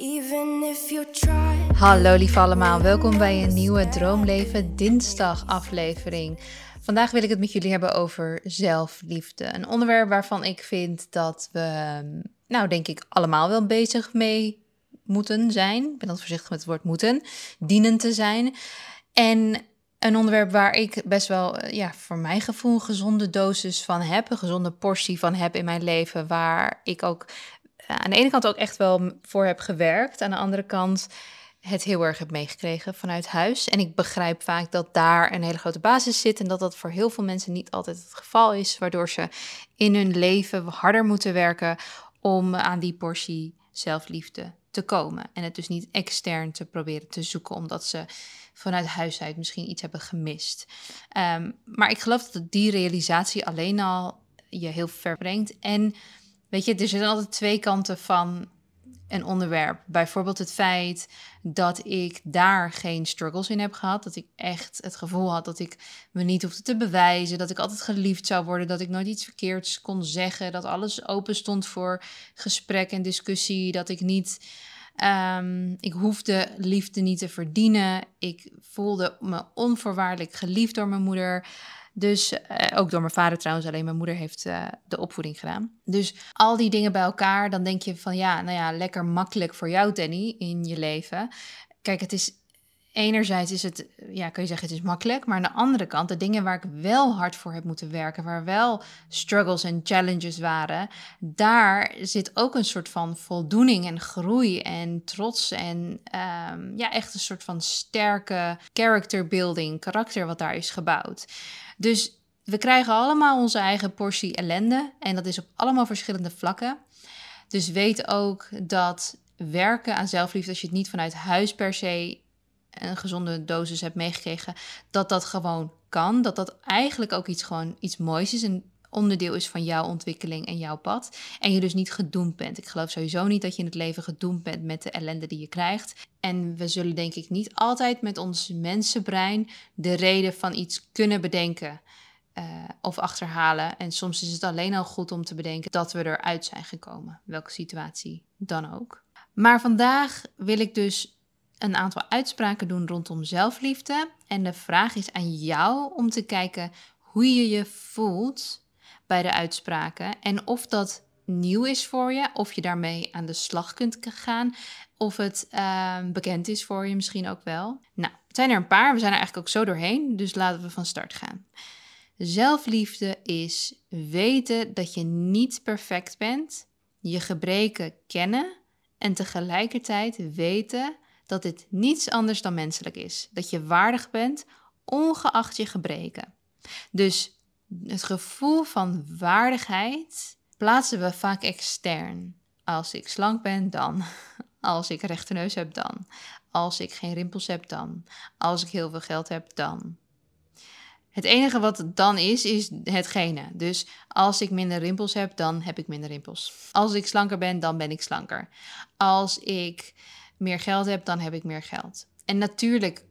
Even if you try. Hallo lief allemaal, welkom bij een nieuwe Droomleven Dinsdag aflevering. Vandaag wil ik het met jullie hebben over zelfliefde. Een onderwerp waarvan ik vind dat we, nou denk ik, allemaal wel bezig mee moeten zijn. Ik ben altijd voorzichtig met het woord moeten. Dienen te zijn. En een onderwerp waar ik best wel, eh, ja, voor mijn gevoel een gezonde dosis van heb. Een gezonde portie van heb in mijn leven. Waar ik ook aan de ene kant ook echt wel voor heb gewerkt. Aan de andere kant het heel erg heb meegekregen vanuit huis. En ik begrijp vaak dat daar een hele grote basis zit. En dat dat voor heel veel mensen niet altijd het geval is. Waardoor ze in hun leven harder moeten werken om aan die portie zelfliefde te komen. En het dus niet extern te proberen te zoeken, omdat ze vanuit huis uit misschien iets hebben gemist. Ehm, maar ik geloof dat die realisatie alleen al je heel ver brengt. En weet je, er zijn altijd twee kanten van een onderwerp. Bijvoorbeeld het feit dat ik daar geen struggles in heb gehad. Dat ik echt het gevoel had dat ik me niet hoefde te bewijzen. Dat ik altijd geliefd zou worden. Dat ik nooit iets verkeerds kon zeggen. Dat alles open stond voor gesprek en discussie. Dat ik niet. Um, ik hoefde liefde niet te verdienen. Ik voelde me onvoorwaardelijk geliefd door mijn moeder. Dus uh, ook door mijn vader trouwens, alleen mijn moeder heeft uh, de opvoeding gedaan. Dus al die dingen bij elkaar, dan denk je van ja, nou ja, lekker makkelijk voor jou, Danny, in je leven. Kijk, het is enerzijds is het, ja, kun je zeggen, het is makkelijk. Maar aan de andere kant, de dingen waar ik wel hard voor heb moeten werken, waar wel struggles en challenges waren, daar zit ook een soort van voldoening en groei en trots en um, ja, echt een soort van sterke character building, karakter wat daar is gebouwd. Dus we krijgen allemaal onze eigen portie ellende en dat is op allemaal verschillende vlakken. Dus weet ook dat werken aan zelfliefde, als je het niet vanuit huis per se een gezonde dosis hebt meegekregen, dat dat gewoon kan. Dat dat eigenlijk ook iets, gewoon iets moois is. Een onderdeel is van jouw ontwikkeling en jouw pad. En je dus niet gedoemd bent. Ik geloof sowieso niet dat je in het leven gedoemd bent met de ellende die je krijgt. En we zullen denk ik niet altijd met ons mensenbrein de reden van iets kunnen bedenken. Uh, of achterhalen. En soms is het alleen al goed om te bedenken dat we eruit zijn gekomen. Welke situatie dan ook. Maar vandaag wil ik dus een aantal uitspraken doen rondom zelfliefde. En de vraag is aan jou om te kijken hoe je je voelt bij de uitspraken en of dat nieuw is voor je, of je daarmee aan de slag kunt gaan, of het uh, bekend is voor je misschien ook wel. Nou, het zijn er een paar, we zijn er eigenlijk ook zo doorheen, dus laten we van start gaan. Zelfliefde is weten dat je niet perfect bent, je gebreken kennen en tegelijkertijd weten dat dit niets anders dan menselijk is. Dat je waardig bent, ongeacht je gebreken. Dus het gevoel van waardigheid plaatsen we vaak extern. Als ik slank ben, dan. Als ik rechte neus heb, dan. Als ik geen rimpels heb, dan. Als ik heel veel geld heb, dan. Het enige wat dan is, is hetgene. Dus als ik minder rimpels heb, dan heb ik minder rimpels. Als ik slanker ben, dan ben ik slanker. Als ik meer geld heb, dan heb ik meer geld. En natuurlijk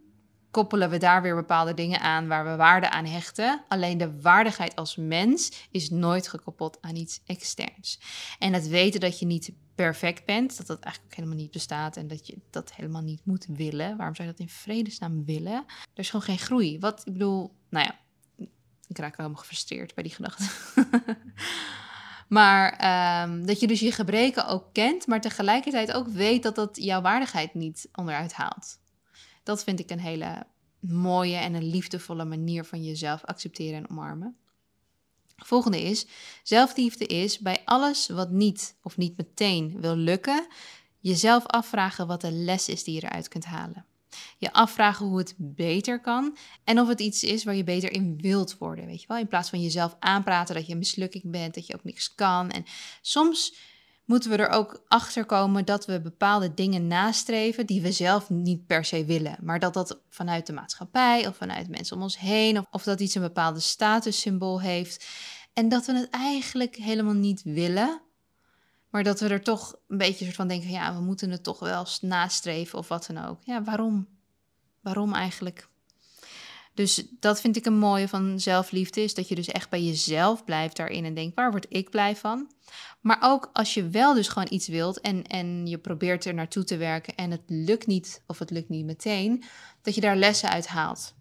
koppelen we daar weer bepaalde dingen aan waar we waarde aan hechten. Alleen de waardigheid als mens is nooit gekoppeld aan iets externs. En het weten dat je niet perfect bent, dat dat eigenlijk ook helemaal niet bestaat en dat je dat helemaal niet moet willen. Waarom zou je dat in vredesnaam willen? Er is gewoon geen groei. Wat ik bedoel, nou ja, ik raak helemaal gefrustreerd bij die gedachte. Maar um, dat je dus je gebreken ook kent, maar tegelijkertijd ook weet dat dat jouw waardigheid niet onderuit haalt. Dat vind ik een hele mooie en een liefdevolle manier van jezelf accepteren en omarmen. Volgende is, zelfliefde is bij alles wat niet of niet meteen wil lukken, jezelf afvragen wat de les is die je eruit kunt halen. Je afvragen hoe het beter kan en of het iets is waar je beter in wilt worden, weet je wel? In plaats van jezelf aanpraten dat je een mislukking bent, dat je ook niks kan. En soms moeten we er ook achter komen dat we bepaalde dingen nastreven die we zelf niet per se willen, maar dat dat vanuit de maatschappij of vanuit mensen om ons heen of, of dat iets een bepaalde statussymbool heeft en dat we het eigenlijk helemaal niet willen, maar dat we er toch een beetje soort van denken: ja, we moeten het toch wel nastreven of wat dan ook. Ja, waarom? Waarom eigenlijk? Dus dat vind ik een mooie van zelfliefde, is dat je dus echt bij jezelf blijft daarin en denkt, waar word ik blij van? Maar ook als je wel dus gewoon iets wilt en, en je probeert er naartoe te werken en het lukt niet of het lukt niet meteen, dat je daar lessen uit haalt.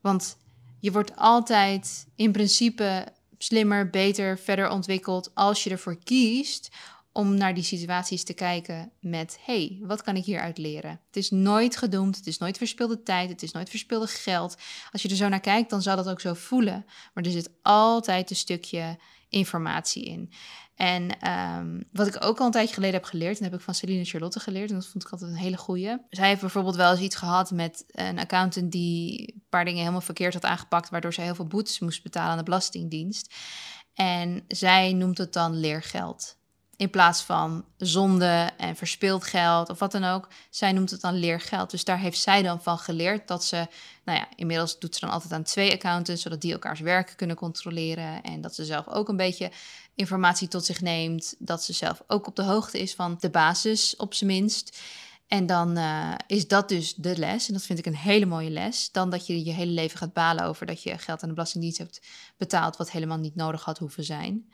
Want je wordt altijd in principe slimmer, beter, verder ontwikkeld als je ervoor kiest om naar die situaties te kijken met: hey, wat kan ik hieruit leren? Het is nooit gedoemd, het is nooit verspilde tijd, het is nooit verspilde geld. Als je er zo naar kijkt, dan zal dat ook zo voelen. Maar er zit altijd een stukje informatie in. En ehm, wat ik ook al een tijdje geleden heb geleerd, en heb ik van Celine Charlotte geleerd, en dat vond ik altijd een hele goeie. Zij heeft bijvoorbeeld wel eens iets gehad met een accountant die een paar dingen helemaal verkeerd had aangepakt, waardoor zij heel veel boetes moest betalen aan de Belastingdienst. En zij noemt het dan leergeld. In plaats van zonde en verspild geld of wat dan ook. Zij noemt het dan leergeld. Dus daar heeft zij dan van geleerd dat ze, nou ja, inmiddels doet ze dan altijd aan twee accountants, zodat die elkaars werk kunnen controleren. En dat ze zelf ook een beetje informatie tot zich neemt. Dat ze zelf ook op de hoogte is van de basis, op zijn minst. En dan uh, is dat dus de les. En dat vind ik een hele mooie les. Dan dat je je hele leven gaat balen over dat je geld aan de Belastingdienst hebt betaald, wat helemaal niet nodig had hoeven zijn.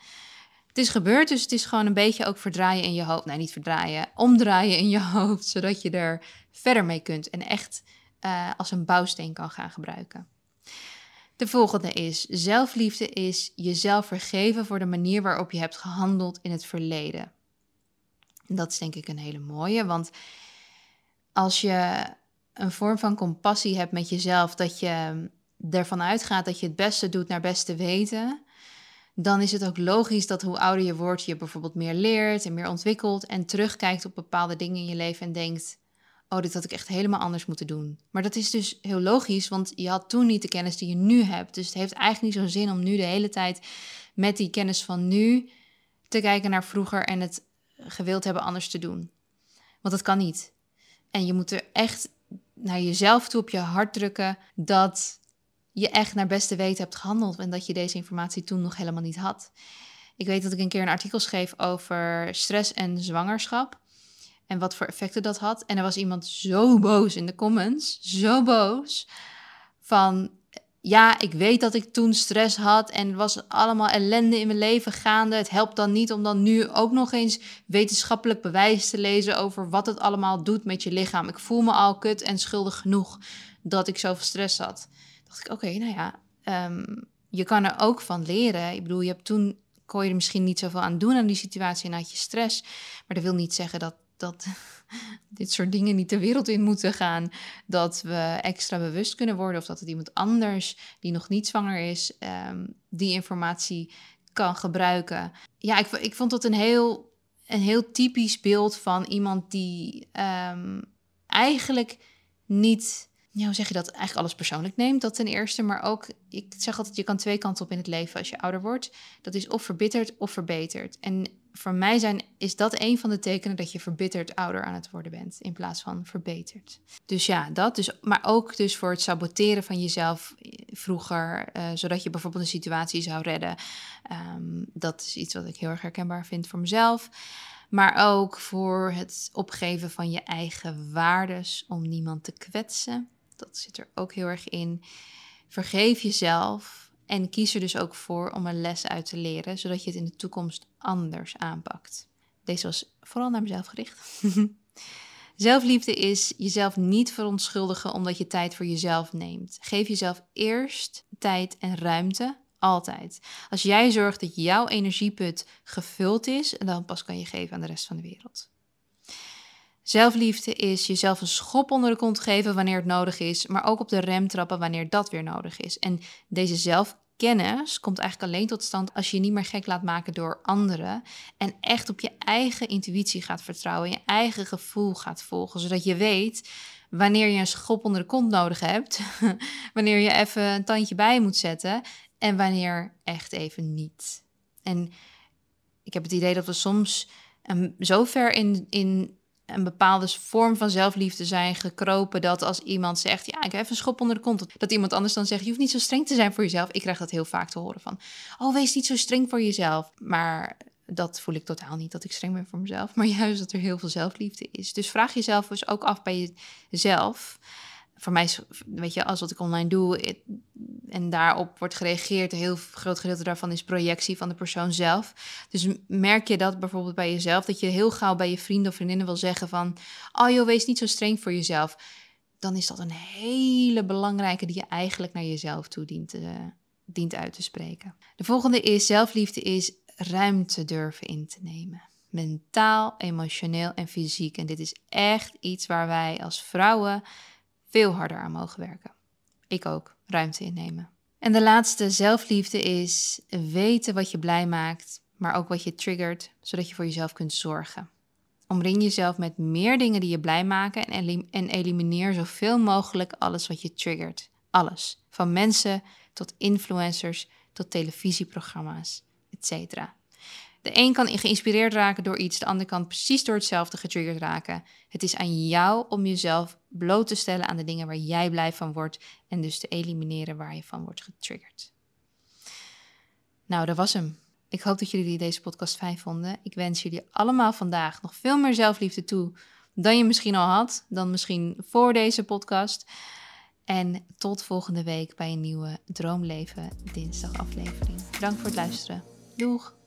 Het is gebeurd, dus het is gewoon een beetje ook verdraaien in je hoofd. Nee, niet verdraaien, omdraaien in je hoofd, zodat je er verder mee kunt en echt uh, als een bouwsteen kan gaan gebruiken. De volgende is: zelfliefde is jezelf vergeven voor de manier waarop je hebt gehandeld in het verleden. En dat is denk ik een hele mooie, want als je een vorm van compassie hebt met jezelf, dat je ervan uitgaat dat je het beste doet naar beste weten, dan is het ook logisch dat hoe ouder je wordt, je bijvoorbeeld meer leert en meer ontwikkelt en terugkijkt op bepaalde dingen in je leven en denkt: Oh, dit had ik echt helemaal anders moeten doen. Maar dat is dus heel logisch, want je had toen niet de kennis die je nu hebt. Dus het heeft eigenlijk niet zo'n zin om nu de hele tijd met die kennis van nu te kijken naar vroeger en het gewild hebben anders te doen. Want dat kan niet. En je moet er echt naar jezelf toe op je hart drukken dat je echt naar beste weten hebt gehandeld en dat je deze informatie toen nog helemaal niet had. Ik weet dat ik een keer een artikel schreef over stress en zwangerschap en wat voor effecten dat had. En er was iemand zo boos in de comments, zo boos, van ja, ik weet dat ik toen stress had en was allemaal ellende in mijn leven gaande. Het helpt dan niet om dan nu ook nog eens wetenschappelijk bewijs te lezen over wat het allemaal doet met je lichaam. Ik voel me al kut en schuldig genoeg dat ik zoveel stress had. Dacht ik, oké, nou ja, ehm, je kan er ook van leren. Ik bedoel, je hebt toen kon je er misschien niet zoveel aan doen aan die situatie en had je stress. Maar dat wil niet zeggen dat dat dit soort dingen niet de wereld in moeten gaan. Dat we extra bewust kunnen worden of dat het iemand anders die nog niet zwanger is, ehm, die informatie kan gebruiken. Ja, ik, ik vond dat een heel, een heel typisch beeld van iemand die ehm, eigenlijk niet hoe zeg je dat, eigenlijk alles persoonlijk neemt. Dat ten eerste, maar ook, ik zeg altijd, je kan twee kanten op in het leven als je ouder wordt. Dat is of verbitterd of verbeterd. En voor mij zijn, is dat een van de tekenen dat je verbitterd ouder aan het worden bent, in plaats van verbeterd. Dus ja, dat. Dus, maar ook dus voor het saboteren van jezelf eh, vroeger, uh, zodat je bijvoorbeeld een situatie zou redden. Um, dat is iets wat ik heel erg herkenbaar vind voor mezelf. Maar ook voor het opgeven van je eigen waardes om niemand te kwetsen. Dat zit er ook heel erg in. Vergeef jezelf en kies er dus ook voor om een les uit te leren, zodat je het in de toekomst anders aanpakt. Deze was vooral naar mezelf gericht. Zelfliefde is jezelf niet verontschuldigen omdat je tijd voor jezelf neemt. Geef jezelf eerst tijd en ruimte, altijd. Als jij zorgt dat jouw energieput gevuld is, dan pas kan je geven aan de rest van de wereld. Zelfliefde is jezelf een schop onder de kont geven wanneer het nodig is, maar ook op de rem trappen wanneer dat weer nodig is. En deze zelfkennis komt eigenlijk alleen tot stand als je je niet meer gek laat maken door anderen en echt op je eigen intuïtie gaat vertrouwen, je eigen gevoel gaat volgen, zodat je weet wanneer je een schop onder de kont nodig hebt, wanneer je even een tandje bij moet zetten en wanneer echt even niet. En ik heb het idee dat we soms um, zo ver in, in een bepaalde vorm van zelfliefde zijn gekropen. Dat als iemand zegt, ja, ik heb een schop onder de kont. Dat iemand anders dan zegt, je hoeft niet zo streng te zijn voor jezelf. Ik krijg dat heel vaak te horen van, oh, wees niet zo streng voor jezelf. Maar dat voel ik totaal niet, dat ik streng ben voor mezelf. Maar juist dat er heel veel zelfliefde is. Dus vraag jezelf dus ook af bij jezelf voor mij weet je, als wat ik online doe en daarop wordt gereageerd, een heel groot gedeelte daarvan is projectie van de persoon zelf. Dus merk je dat bijvoorbeeld bij jezelf, dat je heel gauw bij je vrienden of vriendinnen wil zeggen van, oh joh, wees niet zo streng voor jezelf. Dan is dat een hele belangrijke die je eigenlijk naar jezelf toe dient, uh, dient uit te spreken. De volgende is zelfliefde is ruimte durven in te nemen. Mentaal, emotioneel en fysiek. En dit is echt iets waar wij als vrouwen veel harder aan mogen werken. Ik ook, ruimte innemen. En de laatste, zelfliefde, is weten wat je blij maakt, maar ook wat je triggert, zodat je voor jezelf kunt zorgen. Omring jezelf met meer dingen die je blij maken en, elimineer zoveel mogelijk alles wat je triggert. Alles. Van mensen tot influencers tot televisieprogramma's, etc. De een kan geïnspireerd raken door iets, de ander kan precies door hetzelfde getriggerd raken. Het is aan jou om jezelf bloot te stellen aan de dingen waar jij blij van wordt en dus te elimineren waar je van wordt getriggerd. Nou, dat was hem. Ik hoop dat jullie deze podcast fijn vonden. Ik wens jullie allemaal vandaag nog veel meer zelfliefde toe dan je misschien al had, dan misschien voor deze podcast. En tot volgende week bij een nieuwe Droomleven dinsdag aflevering. Dank voor het luisteren. Doeg!